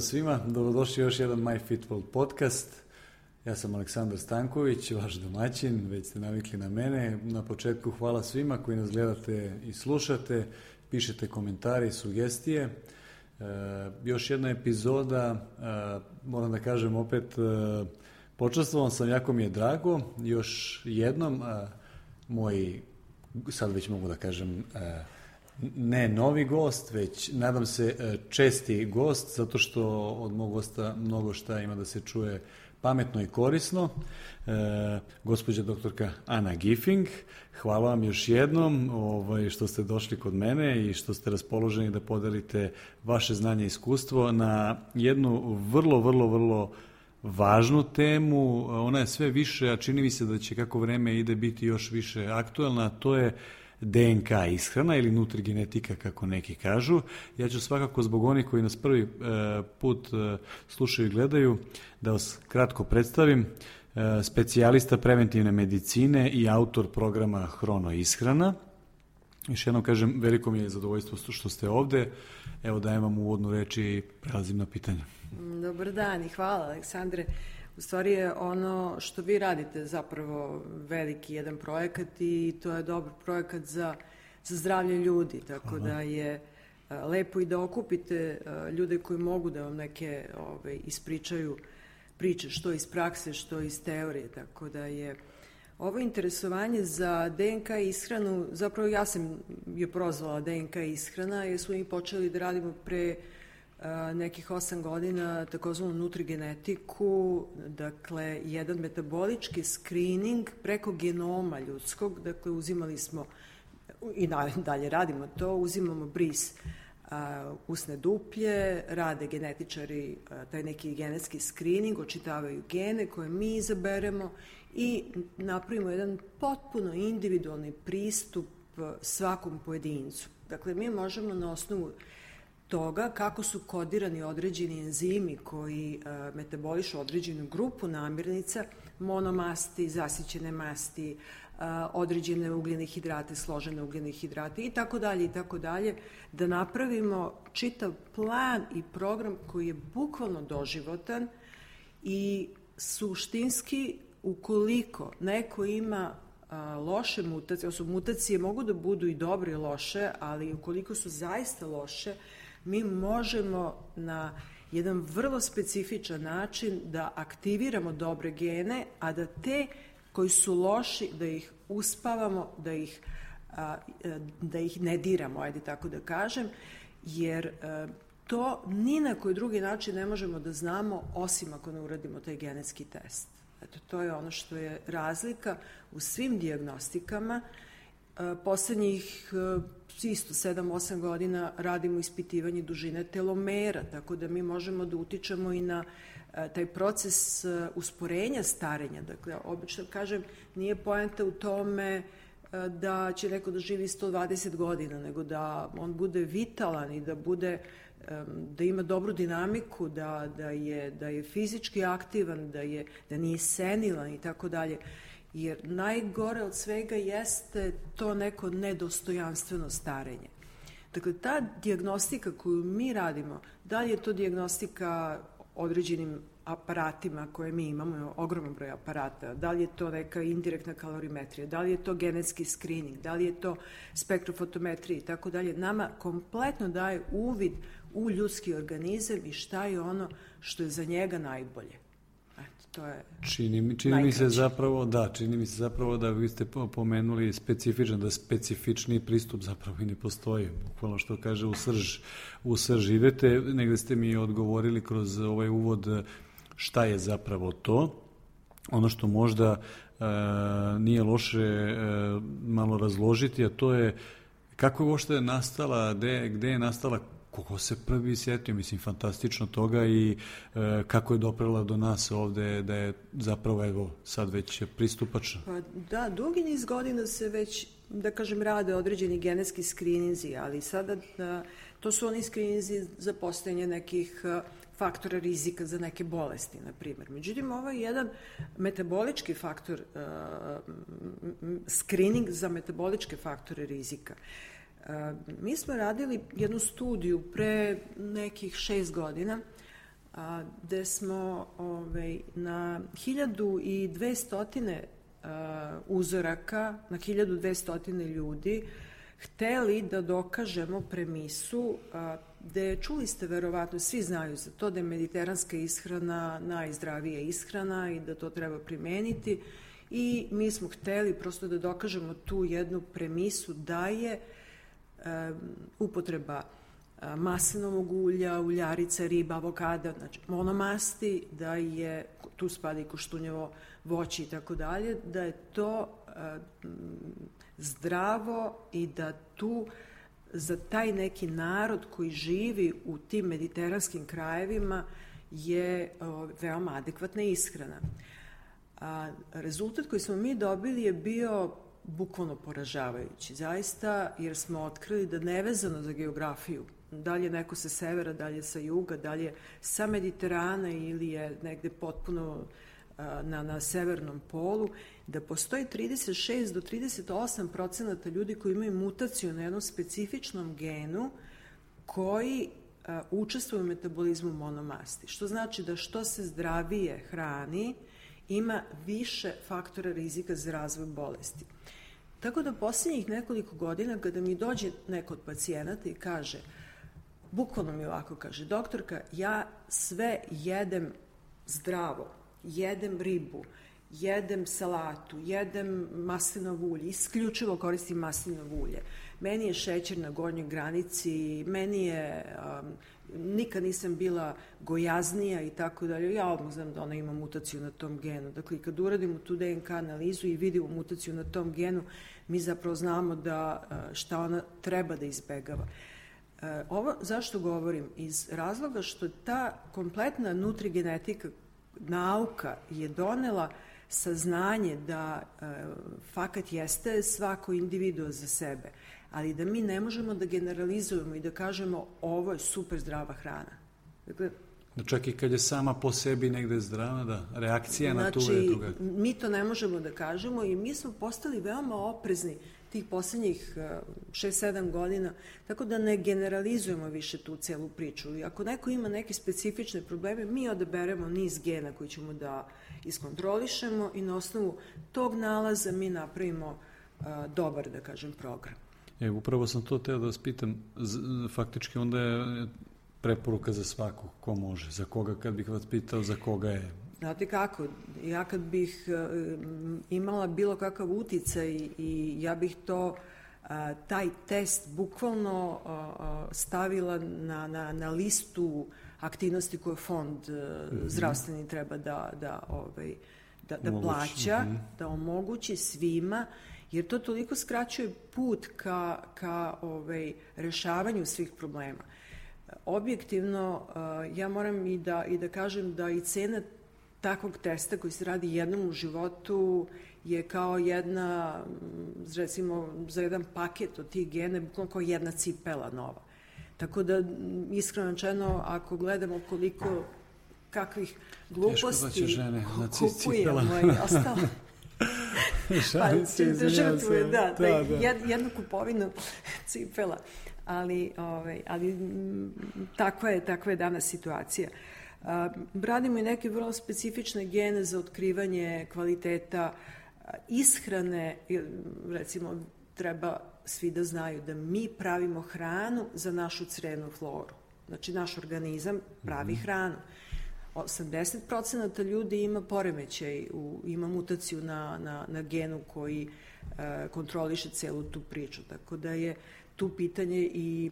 pozdrav svima, dobrodošli još jedan My Fit World podcast. Ja sam Aleksandar Stanković, vaš domaćin, već ste navikli na mene. Na početku hvala svima koji nas gledate i slušate, pišete komentari i sugestije. E, još jedna epizoda, e, moram da kažem opet, e, počastvovan sam, jako mi je drago. Još jednom, moj, sad već mogu da kažem, ne novi gost, već nadam se e, česti gost, zato što od mog gosta mnogo šta ima da se čuje pametno i korisno. E, gospođa doktorka Ana Giffing, hvala vam još jednom ovaj, što ste došli kod mene i što ste raspoloženi da podelite vaše znanje i iskustvo na jednu vrlo, vrlo, vrlo važnu temu. Ona je sve više, a čini mi se da će kako vreme ide biti još više aktuelna, to je DNK ishrana ili nutrigenetika kako neki kažu. Ja ću svakako zbog onih koji nas prvi e, put e, slušaju i gledaju da vas kratko predstavim. E, specijalista preventivne medicine i autor programa Hrono ishrana. Još jednom kažem, veliko mi je zadovoljstvo što ste ovde. Evo dajem vam uvodnu reč i prelazim na pitanje. Dobar dan i hvala Aleksandre. U stvari je ono što vi radite zapravo veliki jedan projekat i to je dobar projekat za, za zdravlje ljudi, tako Hvala. da je lepo i da okupite ljude koji mogu da vam neke ove, ispričaju priče, što iz prakse, što iz teorije, tako da je ovo interesovanje za DNK ishranu, zapravo ja sam je prozvala DNK ishrana jer smo mi počeli da radimo pre nekih 8 godina takozvanu nutrigenetiku, dakle jedan metabolički screening preko genoma ljudskog, dakle uzimali smo i dalje radimo to, uzimamo bris usne duplje, rade genetičari taj neki genetski screening, očitavaju gene koje mi izaberemo i napravimo jedan potpuno individualni pristup svakom pojedincu. Dakle, mi možemo na osnovu toga kako su kodirani određeni enzimi koji e, metabolišu određenu grupu namirnica, monomasti, zasićene masti, e, određene ugljene hidrate, složene ugljene hidrate i tako dalje i tako dalje, da napravimo čitav plan i program koji je bukvalno doživotan i suštinski ukoliko neko ima a, loše mutacije, odnosno mutacije mogu da budu i dobre i loše, ali ukoliko su zaista loše, mi možemo na jedan vrlo specifičan način da aktiviramo dobre gene, a da te koji su loši, da ih uspavamo, da ih, a, da ih ne diramo, ajde tako da kažem, jer a, to ni na koji drugi način ne možemo da znamo osim ako ne uradimo taj genetski test. Eto, to je ono što je razlika u svim diagnostikama. Poslednjih isto 7-8 godina radimo ispitivanje dužine telomera, tako da mi možemo da utičemo i na taj proces usporenja starenja. Dakle, obično kažem, nije poenta u tome da će neko da živi 120 godina, nego da on bude vitalan i da bude da ima dobru dinamiku, da, da, je, da je fizički aktivan, da, je, da nije senilan i tako dalje. Jer najgore od svega jeste to neko nedostojanstveno starenje. Dakle, ta diagnostika koju mi radimo, da li je to diagnostika određenim aparatima koje mi imamo, ogroman broj aparata, da li je to neka indirektna kalorimetrija, da li je to genetski screening, da li je to spektrofotometrija i tako dalje, nama kompletno daje uvid u ljudski organizam i šta je ono što je za njega najbolje. To je čini, čini mi se zapravo, da, čini mi se zapravo da vi ste pomenuli specifičan, da specifični pristup zapravo i ne postoji. Bukvalno što kaže u srž, u srž idete, negde ste mi odgovorili kroz ovaj uvod šta je zapravo to. Ono što možda e, nije loše e, malo razložiti, a to je kako je uopšte nastala, gde, gde je nastala kogo se prvi sjetio, mislim, fantastično toga i e, kako je doprela do nas ovde da je zapravo, evo, sad već pristupačno. Pa da, dugi niz godina se već, da kažem, rade određeni genetski skrininzi, ali sada da, to su oni skrininzi za postojanje nekih e, faktora rizika za neke bolesti, na primjer. Međutim, ovo je jedan metabolički faktor, uh, screening za metaboličke faktore rizika. Uh, Mi smo radili jednu studiju pre nekih šest godina a, gde smo ovaj, na 1200 a, uzoraka, na 1200 ljudi, hteli da dokažemo premisu a, gde čuli ste verovatno, svi znaju za to da je mediteranska ishrana najzdravija ishrana i da to treba primeniti i mi smo hteli prosto da dokažemo tu jednu premisu da je um, upotreba maslinovog ulja, uljarica, riba, avokada, znači monomasti, da je, tu spada i koštunjevo voće i tako dalje, da je to zdravo i da tu za taj neki narod koji živi u tim mediteranskim krajevima je veoma adekvatna ishrana. A, rezultat koji smo mi dobili je bio bukvalno poražavajući, zaista, jer smo otkrili da nevezano za geografiju, dalje neko sa severa, dalje sa juga, dalje sa Mediterana ili je negde potpuno na, na severnom polu, da postoji 36 do 38 procenata ljudi koji imaju mutaciju na jednom specifičnom genu koji a, učestvuju u metabolizmu monomasti. Što znači da što se zdravije hrani, ima više faktora rizika za razvoj bolesti. Tako da poslednjih nekoliko godina kada mi dođe neko od pacijenata i kaže, bukvalno mi ovako kaže, doktorka, ja sve jedem zdravo, jedem ribu, jedem salatu, jedem maslinovo ulje, isključivo koristim maslinovo ulje. Meni je šećer na gornjoj granici, meni je, um, nikad nisam bila gojaznija i tako dalje. Ja odmah znam da ona ima mutaciju na tom genu. Dakle, kad uradimo tu DNK analizu i vidimo mutaciju na tom genu, mi zapravo znamo da uh, šta ona treba da izbegava. Uh, ovo zašto govorim? Iz razloga što ta kompletna nutrigenetika nauka je donela saznanje da e, fakat jeste svako individuo za sebe, ali da mi ne možemo da generalizujemo i da kažemo ovo je super zdrava hrana. Dakle, da čak i kad je sama po sebi negde zdrava, da, reakcija znači, na tu je druga. mi to ne možemo da kažemo i mi smo postali veoma oprezni tih poslednjih 6-7 uh, godina, tako da ne generalizujemo više tu celu priču. I ako neko ima neke specifične probleme, mi odaberemo niz gena koji ćemo da iskontrolišemo i na osnovu tog nalaza mi napravimo uh, dobar, da kažem, program. E, upravo sam to teo da vas pitam, faktički onda je preporuka za svako ko može, za koga, kad bih vas pitao, za koga je Znate kako, ja kad bih uh, imala bilo kakav uticaj i ja bih to uh, taj test bukvalno stavila na, na, na listu aktivnosti koje fond mm -hmm. zdravstveni treba da, da, ovaj, da, da plaća, -hmm. da omogući svima, jer to toliko skraćuje put ka, ka ovaj, rešavanju svih problema. Objektivno, ja moram i da, i da kažem da i cena takvog testa koji se radi jednom u životu je kao jedna, recimo, za jedan paket od tih gene, bukvalno kao jedna cipela nova. Tako da, iskreno čeno, ako gledamo koliko kakvih gluposti žene na kupujemo i ostalo, pa se žrtvuje, da, da, da. jednu kupovinu cipela. Ali, ovaj, ali takva je, takva je danas situacija. Uh, Radimo i neke vrlo specifične gene za otkrivanje kvaliteta ishrane, recimo treba svi da znaju da mi pravimo hranu za našu crenu floru. Znači, naš organizam pravi mm -hmm. hranu. 80% ljudi ima poremećaj, u, ima mutaciju na, na, na genu koji e, kontroliše celu tu priču. Tako da je tu pitanje i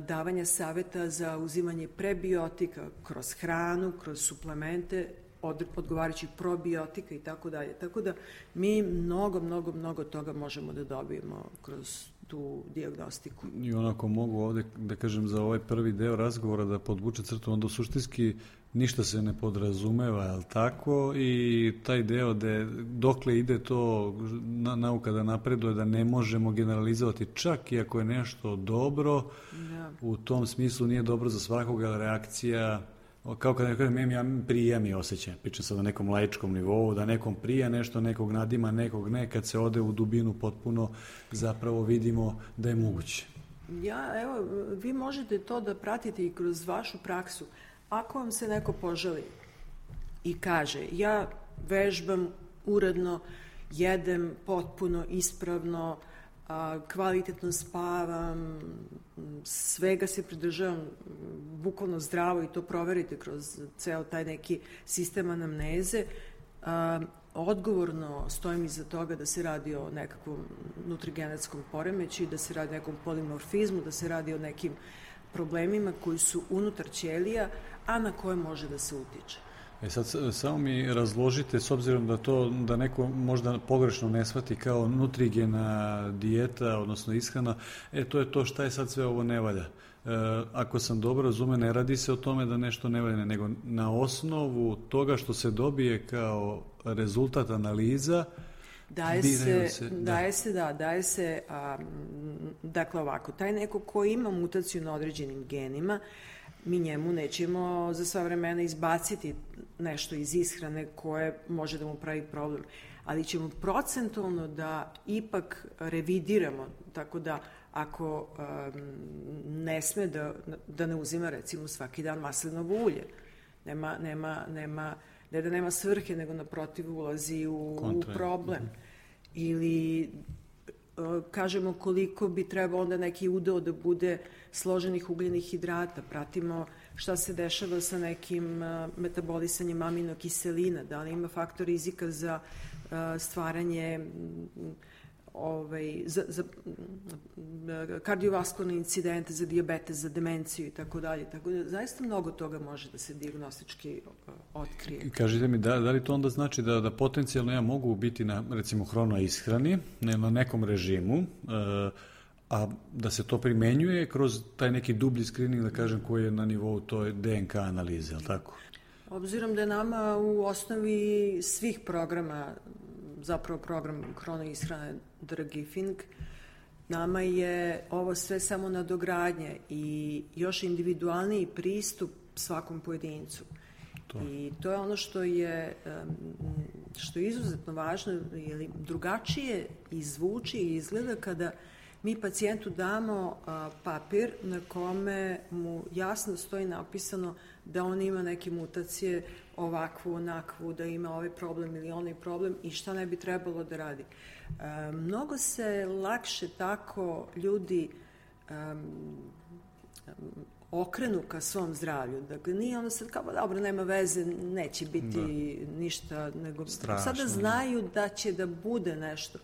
davanja saveta za uzimanje prebiotika kroz hranu, kroz suplemente, od, odgovarajućih probiotika i tako dalje. Tako da mi mnogo, mnogo, mnogo toga možemo da dobijemo kroz tu diagnostiku. I onako mogu ovde, da kažem, za ovaj prvi deo razgovora da podvuče crtu, onda suštinski ništa se ne podrazumeva, je tako? I taj deo da dokle ide to na, nauka da napreduje, da ne možemo generalizovati čak i ako je nešto dobro, da. u tom smislu nije dobro za svakoga reakcija kao kad nekada ja prija mi osjećaj, pričam sad na nekom laičkom nivou, da nekom prija nešto, nekog nadima, nekog ne, kad se ode u dubinu potpuno zapravo vidimo da je moguće. Ja, evo, vi možete to da pratite i kroz vašu praksu. Ako vam se neko požali i kaže ja vežbam uredno, jedem potpuno ispravno, a, kvalitetno spavam, svega se pridržavam bukvalno zdravo i to proverite kroz ceo taj neki sistem anamneze, a, odgovorno stojim iza toga da se radi o nekakvom nutrigenetskom poremeću da se radi o nekom polimorfizmu, da se radi o nekim problemima koji su unutar ćelija, a na koje može da se utiče. E sad, samo mi razložite, s obzirom da to, da neko možda pogrešno ne shvati kao nutrigena dijeta, odnosno ishrana, e, to je to šta je sad sve ovo ne valja. E, ako sam dobro razume, ne radi se o tome da nešto ne valja, nego na osnovu toga što se dobije kao rezultat analiza, Daje se, se, da. daje se, da, daje se, a, dakle ovako, taj neko ko ima mutaciju na određenim genima, mi njemu nećemo za sva vremena izbaciti nešto iz ishrane koje može da mu pravi problem, ali ćemo procentualno da ipak revidiramo, tako da ako um, ne sme da, da ne uzima recimo svaki dan maslinovo ulje, nema, nema, nema, ne da nema svrhe, nego naprotiv ulazi u, u problem. -hmm. Ili kažemo koliko bi trebao onda neki udeo da bude složenih ugljenih hidrata, pratimo šta se dešava sa nekim uh, metabolisanjem aminokiselina, da li ima faktor rizika za uh, stvaranje ovaj, za, za kardiovaskularne incidente, za diabetes, za demenciju i tako dalje. Tako da zaista mnogo toga može da se diagnostički otkrije. Kažite mi, da, da li to onda znači da, da potencijalno ja mogu biti na, recimo, hrono ishrani, ne, na nekom režimu, uh, a da se to primenjuje kroz taj neki dublji screening, da kažem, koji je na nivou toj DNK analize, je li tako? Obzirom da je nama u osnovi svih programa, zapravo program Hrono ishrane dragi Fink, nama je ovo sve samo nadogradnje i još individualniji pristup svakom pojedincu. To. I to je ono što je što je izuzetno važno, ili drugačije izvuči i izgleda kada mi pacijentu damo a, papir na kome mu jasno stoji napisano da on ima neke mutacije ovakvu, onakvu, da ima ovaj problem ili onaj problem i šta ne bi trebalo da radi. E, mnogo se lakše tako ljudi um, okrenu ka svom zdravlju. Dakle, nije ono sad kao, dobro, nema veze, neće biti da. ništa, nego Strašno. sada znaju da će da bude nešto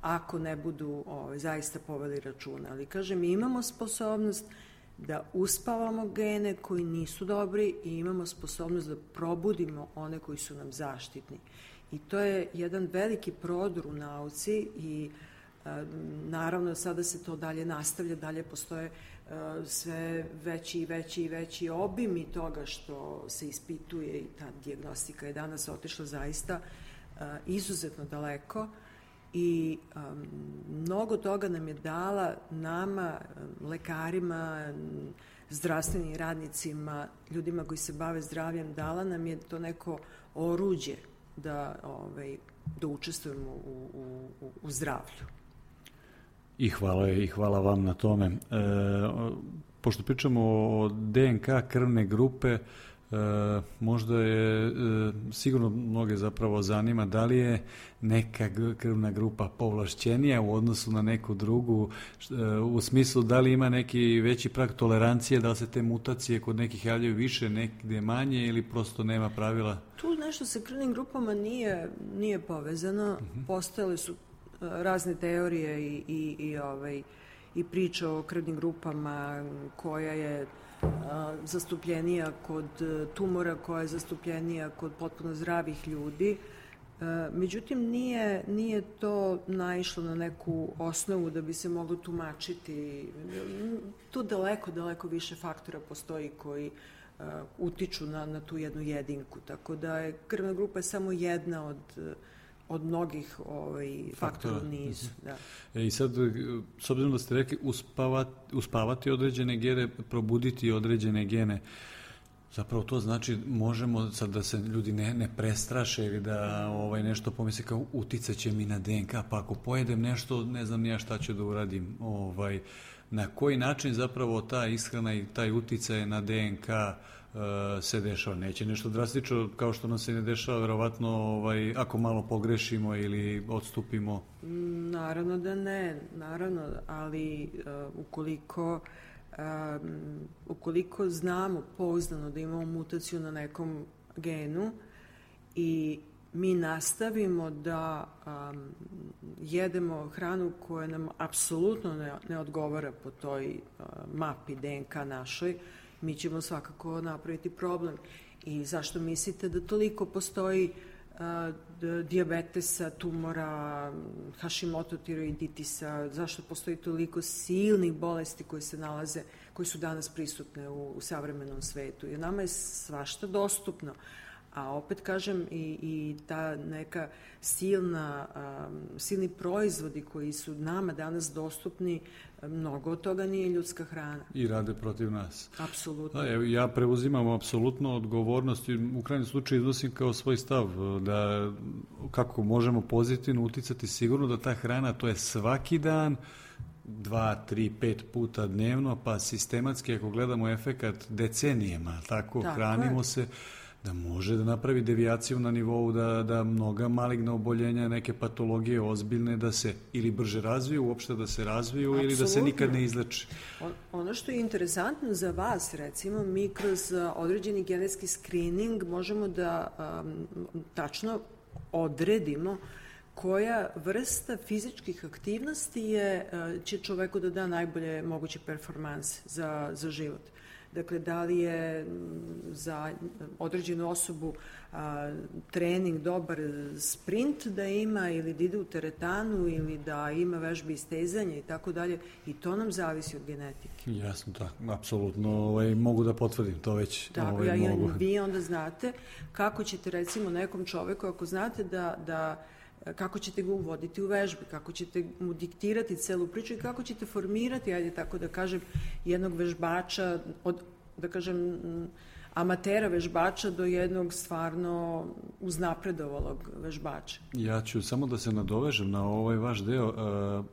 ako ne budu ovaj, zaista poveli računa. Ali, kažem, imamo sposobnost da uspavamo gene koji nisu dobri i imamo sposobnost da probudimo one koji su nam zaštitni. I to je jedan veliki prodor u nauci i e, naravno sada se to dalje nastavlja, dalje postoje e, sve veći i veći i veći obimi toga što se ispituje i ta diagnostika je danas otišla zaista e, izuzetno daleko i um, mnogo toga nam je dala nama, lekarima, zdravstvenim radnicima, ljudima koji se bave zdravljem, dala nam je to neko oruđe da, ovaj, da učestvujemo u, u, u zdravlju. I hvala, I hvala vam na tome. E, pošto pričamo o DNK krvne grupe, E, možda je, e, sigurno mnoge zapravo zanima da li je neka krvna grupa povlašćenija u odnosu na neku drugu, e, u smislu da li ima neki veći prag tolerancije, da li se te mutacije kod nekih javljaju više, nekde manje ili prosto nema pravila? Tu nešto sa krvnim grupama nije, nije povezano. Uh mhm. -huh. Postojale su razne teorije i, i, i, ovaj, i priča o krvnim grupama koja je zastupljenija kod e, tumora, koja je zastupljenija kod potpuno zdravih ljudi. E, međutim, nije, nije to naišlo na neku osnovu da bi se moglo tumačiti. Tu daleko, daleko više faktora postoji koji uh, utiču na, na tu jednu jedinku. Tako da je krvna grupa samo jedna od uh, od mnogih ovaj, faktora u nizu. Mhm. Da. E, I sad, s obzirom da ste rekli uspavati, uspavati određene gene, probuditi određene gene, Zapravo to znači možemo sad da se ljudi ne, ne prestraše ili da ovaj nešto pomisle kao uticat će mi na DNK, pa ako pojedem nešto ne znam nija šta ću da uradim. Ovaj, na koji način zapravo ta ishrana i taj uticaj na DNK uh, se dešava. Neće nešto drastično kao što nam se ne dešava, verovatno ovaj, ako malo pogrešimo ili odstupimo. Naravno da ne, naravno, ali uh, ukoliko um, ukoliko znamo pouzdano da imamo mutaciju na nekom genu i mi nastavimo da um, jedemo hranu koja nam apsolutno ne, ne odgovara po toj uh, mapi DNK našoj, mi ćemo svakako napraviti problem. I zašto mislite da toliko postoji uh, diabetesa, tumora, Hashimoto tiroiditisa, zašto postoji toliko silnih bolesti koje se nalaze, koje su danas prisutne u, u savremenom svetu. Jer nama je svašta dostupno, A opet kažem i, i ta neka silna, um, silni proizvodi koji su nama danas dostupni, mnogo od toga nije ljudska hrana. I rade protiv nas. Apsolutno. Da, evo, ja preuzimam apsolutno odgovornost i u krajnjem slučaju iznosim kao svoj stav da kako možemo pozitivno uticati sigurno da ta hrana to je svaki dan dva, tri, pet puta dnevno, pa sistematski ako gledamo efekat decenijema, tako, tako hranimo je. se da može da napravi devijaciju na nivou da, da mnoga maligna oboljenja, neke patologije ozbiljne da se ili brže razviju, uopšte da se razviju Absolutno. ili da se nikad ne izleče. On, ono što je interesantno za vas, recimo, mi kroz određeni genetski screening možemo da um, tačno odredimo koja vrsta fizičkih aktivnosti je, će čoveku da da najbolje moguće performanse za, za život. Dakle, da li je za određenu osobu a, trening dobar sprint da ima ili da ide u teretanu ili da ima vežbe istezanja i tako dalje i to nam zavisi od genetike. Jasno, da, apsolutno ovaj, mogu da potvrdim to već. Tako, ovaj, ja, mogu. vi onda znate kako ćete recimo nekom čoveku, ako znate da, da kako ćete ga uvoditi u vežbe, kako ćete mu diktirati celu priču i kako ćete formirati, ajde tako da kažem, jednog vežbača od, da kažem, amatera vežbača do jednog stvarno uznapredovalog vežbača. Ja ću samo da se nadovežem na ovaj vaš deo, uh,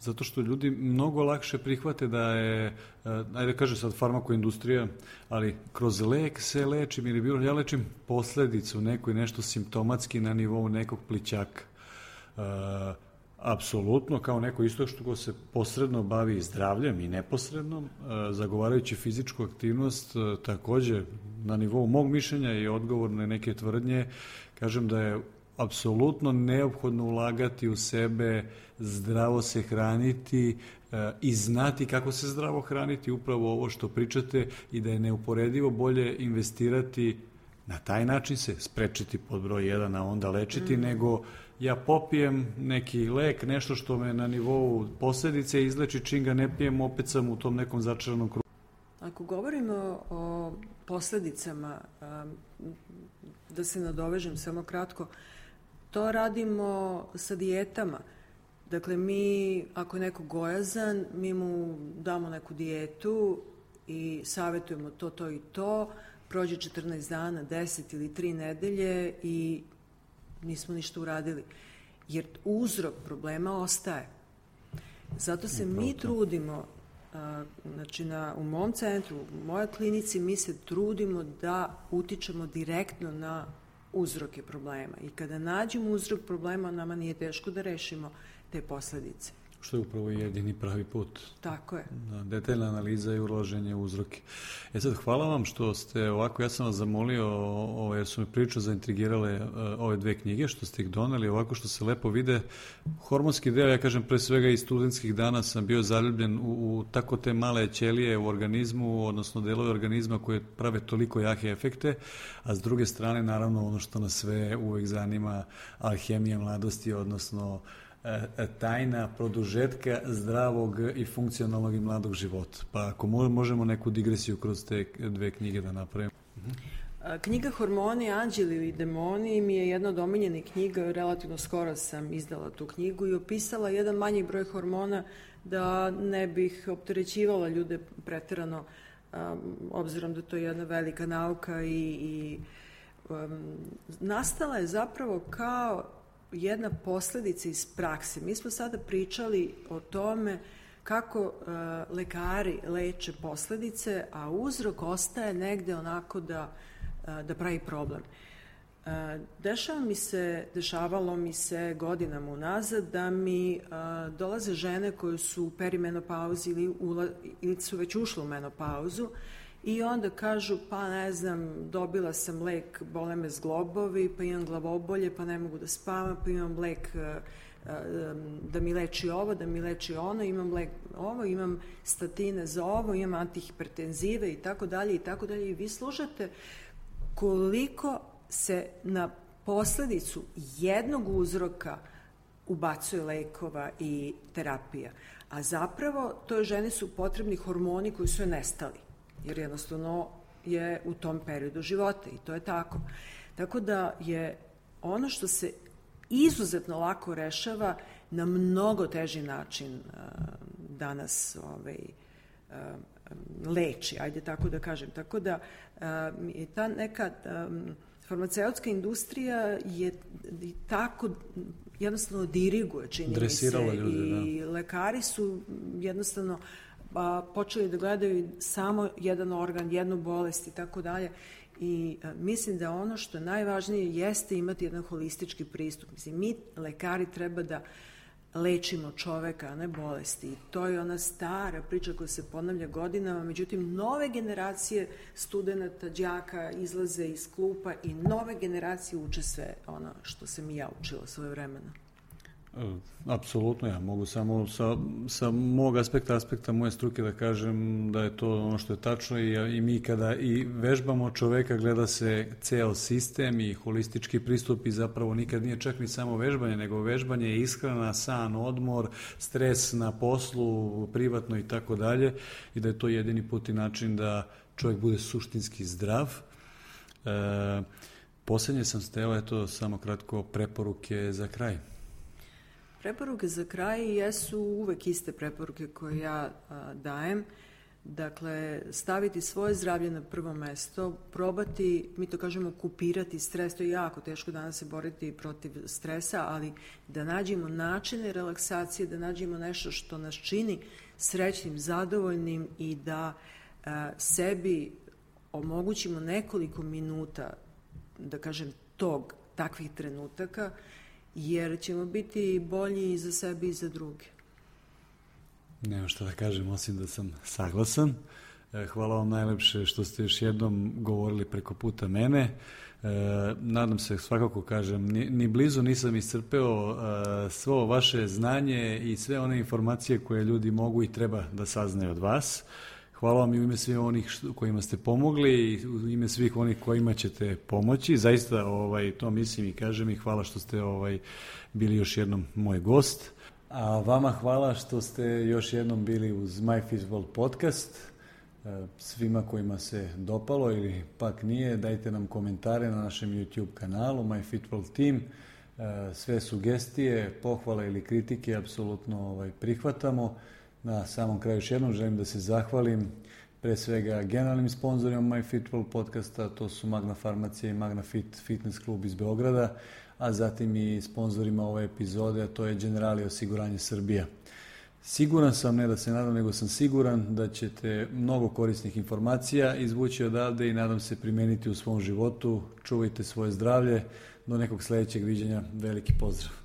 zato što ljudi mnogo lakše prihvate da je, uh, ajde kaže sad farmakoindustrija, ali kroz lek se lečim ili bilo, ja lečim posledicu neku i nešto simptomatski na nivou nekog plićaka. Uh, apsolutno kao neko isto što ko se posredno bavi zdravljem i neposredno, uh, zagovarajući fizičku aktivnost uh, takođe na nivou mog mišljenja i odgovorne neke tvrdnje, kažem da je apsolutno neophodno ulagati u sebe, zdravo se hraniti i znati kako se zdravo hraniti, upravo ovo što pričate i da je neuporedivo bolje investirati na taj način se sprečiti pod broj 1, a onda lečiti, mm. nego ja popijem neki lek, nešto što me na nivou posledice izleči, čim ga ne pijem, opet sam u tom nekom začaranom krugu. Ako govorimo o posledicama, da se nadovežem samo kratko, to radimo sa dijetama. Dakle, mi, ako je neko gojazan, mi mu damo neku dijetu i savjetujemo to, to i to, prođe 14 dana, 10 ili 3 nedelje i nismo ništa uradili. Jer uzrok problema ostaje. Zato se mi trudimo, a, znači na, u mom centru, u mojoj klinici, mi se trudimo da utičemo direktno na uzroke problema. I kada nađemo uzrok problema, nama nije teško da rešimo te posledice. Što je upravo jedini pravi put. Tako je. Da, detaljna analiza i uloženje uzroke. E sad, hvala vam što ste ovako, ja sam vas zamolio, ovo, jer su me priča zaintrigirale uh, ove dve knjige, što ste ih doneli, ovako što se lepo vide. Hormonski deo, ja kažem, pre svega iz studentskih dana sam bio zaljubljen u, u tako te male ćelije u organizmu, odnosno delove organizma koje prave toliko jake efekte, a s druge strane, naravno, ono što nas sve uvek zanima, alhemija mladosti, odnosno E, e, tajna produžetka zdravog i funkcionalnog i mladog života. Pa ako možemo neku digresiju kroz te dve knjige da napravimo. Knjiga Hormoni, anđeli i demoni mi je jedna od omiljenih knjiga, relativno skoro sam izdala tu knjigu i opisala jedan manji broj hormona da ne bih opterećivala ljude preterano obzirom da to je jedna velika nauka i, i nastala je zapravo kao jedna posledica iz prakse. Mi smo sada pričali o tome kako uh, lekari leče posledice, a uzrok ostaje negde onako da, uh, da pravi problem. Uh, dešava mi se, dešavalo mi se godinama unazad da mi uh, dolaze žene koje su u perimenopauzi ili, ula, ili su već ušle u menopauzu i onda kažu pa ne znam dobila sam lek bole me zglobovi pa imam glavobolje pa ne mogu da spavam pa imam lek uh, da mi leči ovo, da mi leči ono, imam lek ovo, imam statine za ovo, imam antihipertenzive i tako dalje i tako dalje i vi slušate koliko se na posledicu jednog uzroka ubacuje lekova i terapija. A zapravo toj ženi su potrebni hormoni koji su nestali, jer jednostavno je u tom periodu života i to je tako. Tako da je ono što se izuzetno lako rešava na mnogo teži način uh, danas ovaj, uh, leči, ajde tako da kažem. Tako da uh, ta neka farmaceutska industrija je tako jednostavno diriguje, čini mi se, ljudi, i da. lekari su jednostavno a, počeli da gledaju samo jedan organ, jednu bolest i tako dalje i a, mislim da ono što je najvažnije jeste imati jedan holistički pristup. Mislim, mi lekari treba da lečimo čoveka, a ne bolesti. I to je ona stara priča koja se ponavlja godinama, međutim, nove generacije studenta, đaka izlaze iz klupa i nove generacije uče sve ono što sam i ja učila svoje vremena. E, apsolutno, ja mogu samo sa, sa mog aspekta, aspekta moje struke da kažem da je to ono što je tačno i, i mi kada i vežbamo čoveka gleda se ceo sistem i holistički pristup i zapravo nikad nije čak ni samo vežbanje, nego vežbanje je ishrana, san, odmor, stres na poslu, privatno i tako dalje i da je to jedini put i način da čovjek bude suštinski zdrav. E, poslednje sam steo, eto, samo kratko preporuke za kraj. Preporuke za kraj jesu uvek iste preporuke koje ja a, dajem. Dakle, staviti svoje zdravlje na prvo mesto, probati, mi to kažemo, kupirati stres, to je jako teško danas se boriti protiv stresa, ali da nađemo načine relaksacije, da nađemo nešto što nas čini srećnim, zadovoljnim i da a, sebi omogućimo nekoliko minuta, da kažem, tog, takvih trenutaka, jer ćemo biti bolji i za sebe i za druge. Nema što da kažem, osim da sam saglasan. E, hvala vam najlepše što ste još jednom govorili preko puta mene. E, nadam se, svakako kažem, ni, ni blizu nisam iscrpeo e, svo vaše znanje i sve one informacije koje ljudi mogu i treba da saznaju od vas. Hvala vam i u ime svih onih što, kojima ste pomogli i u ime svih onih kojima ćete pomoći. Zaista ovaj, to mislim i kažem i hvala što ste ovaj, bili još jednom moj gost. A vama hvala što ste još jednom bili uz My Fistball podcast. E, svima kojima se dopalo ili pak nije, dajte nam komentare na našem YouTube kanalu My Fitball Team. E, sve sugestije, pohvale ili kritike apsolutno ovaj, prihvatamo. Na samom kraju još jednom želim da se zahvalim pre svega generalnim sponzorima MyFitWell podcasta, to su Magna Farmacija i Magna Fit Fitness klub iz Beograda, a zatim i sponzorima ove epizode, a to je Generali osiguranje Srbija. Siguran sam, ne da se nadam, nego sam siguran da ćete mnogo korisnih informacija izvući odavde i nadam se primeniti u svom životu. Čuvajte svoje zdravlje. Do nekog sledećeg viđenja. Veliki pozdrav.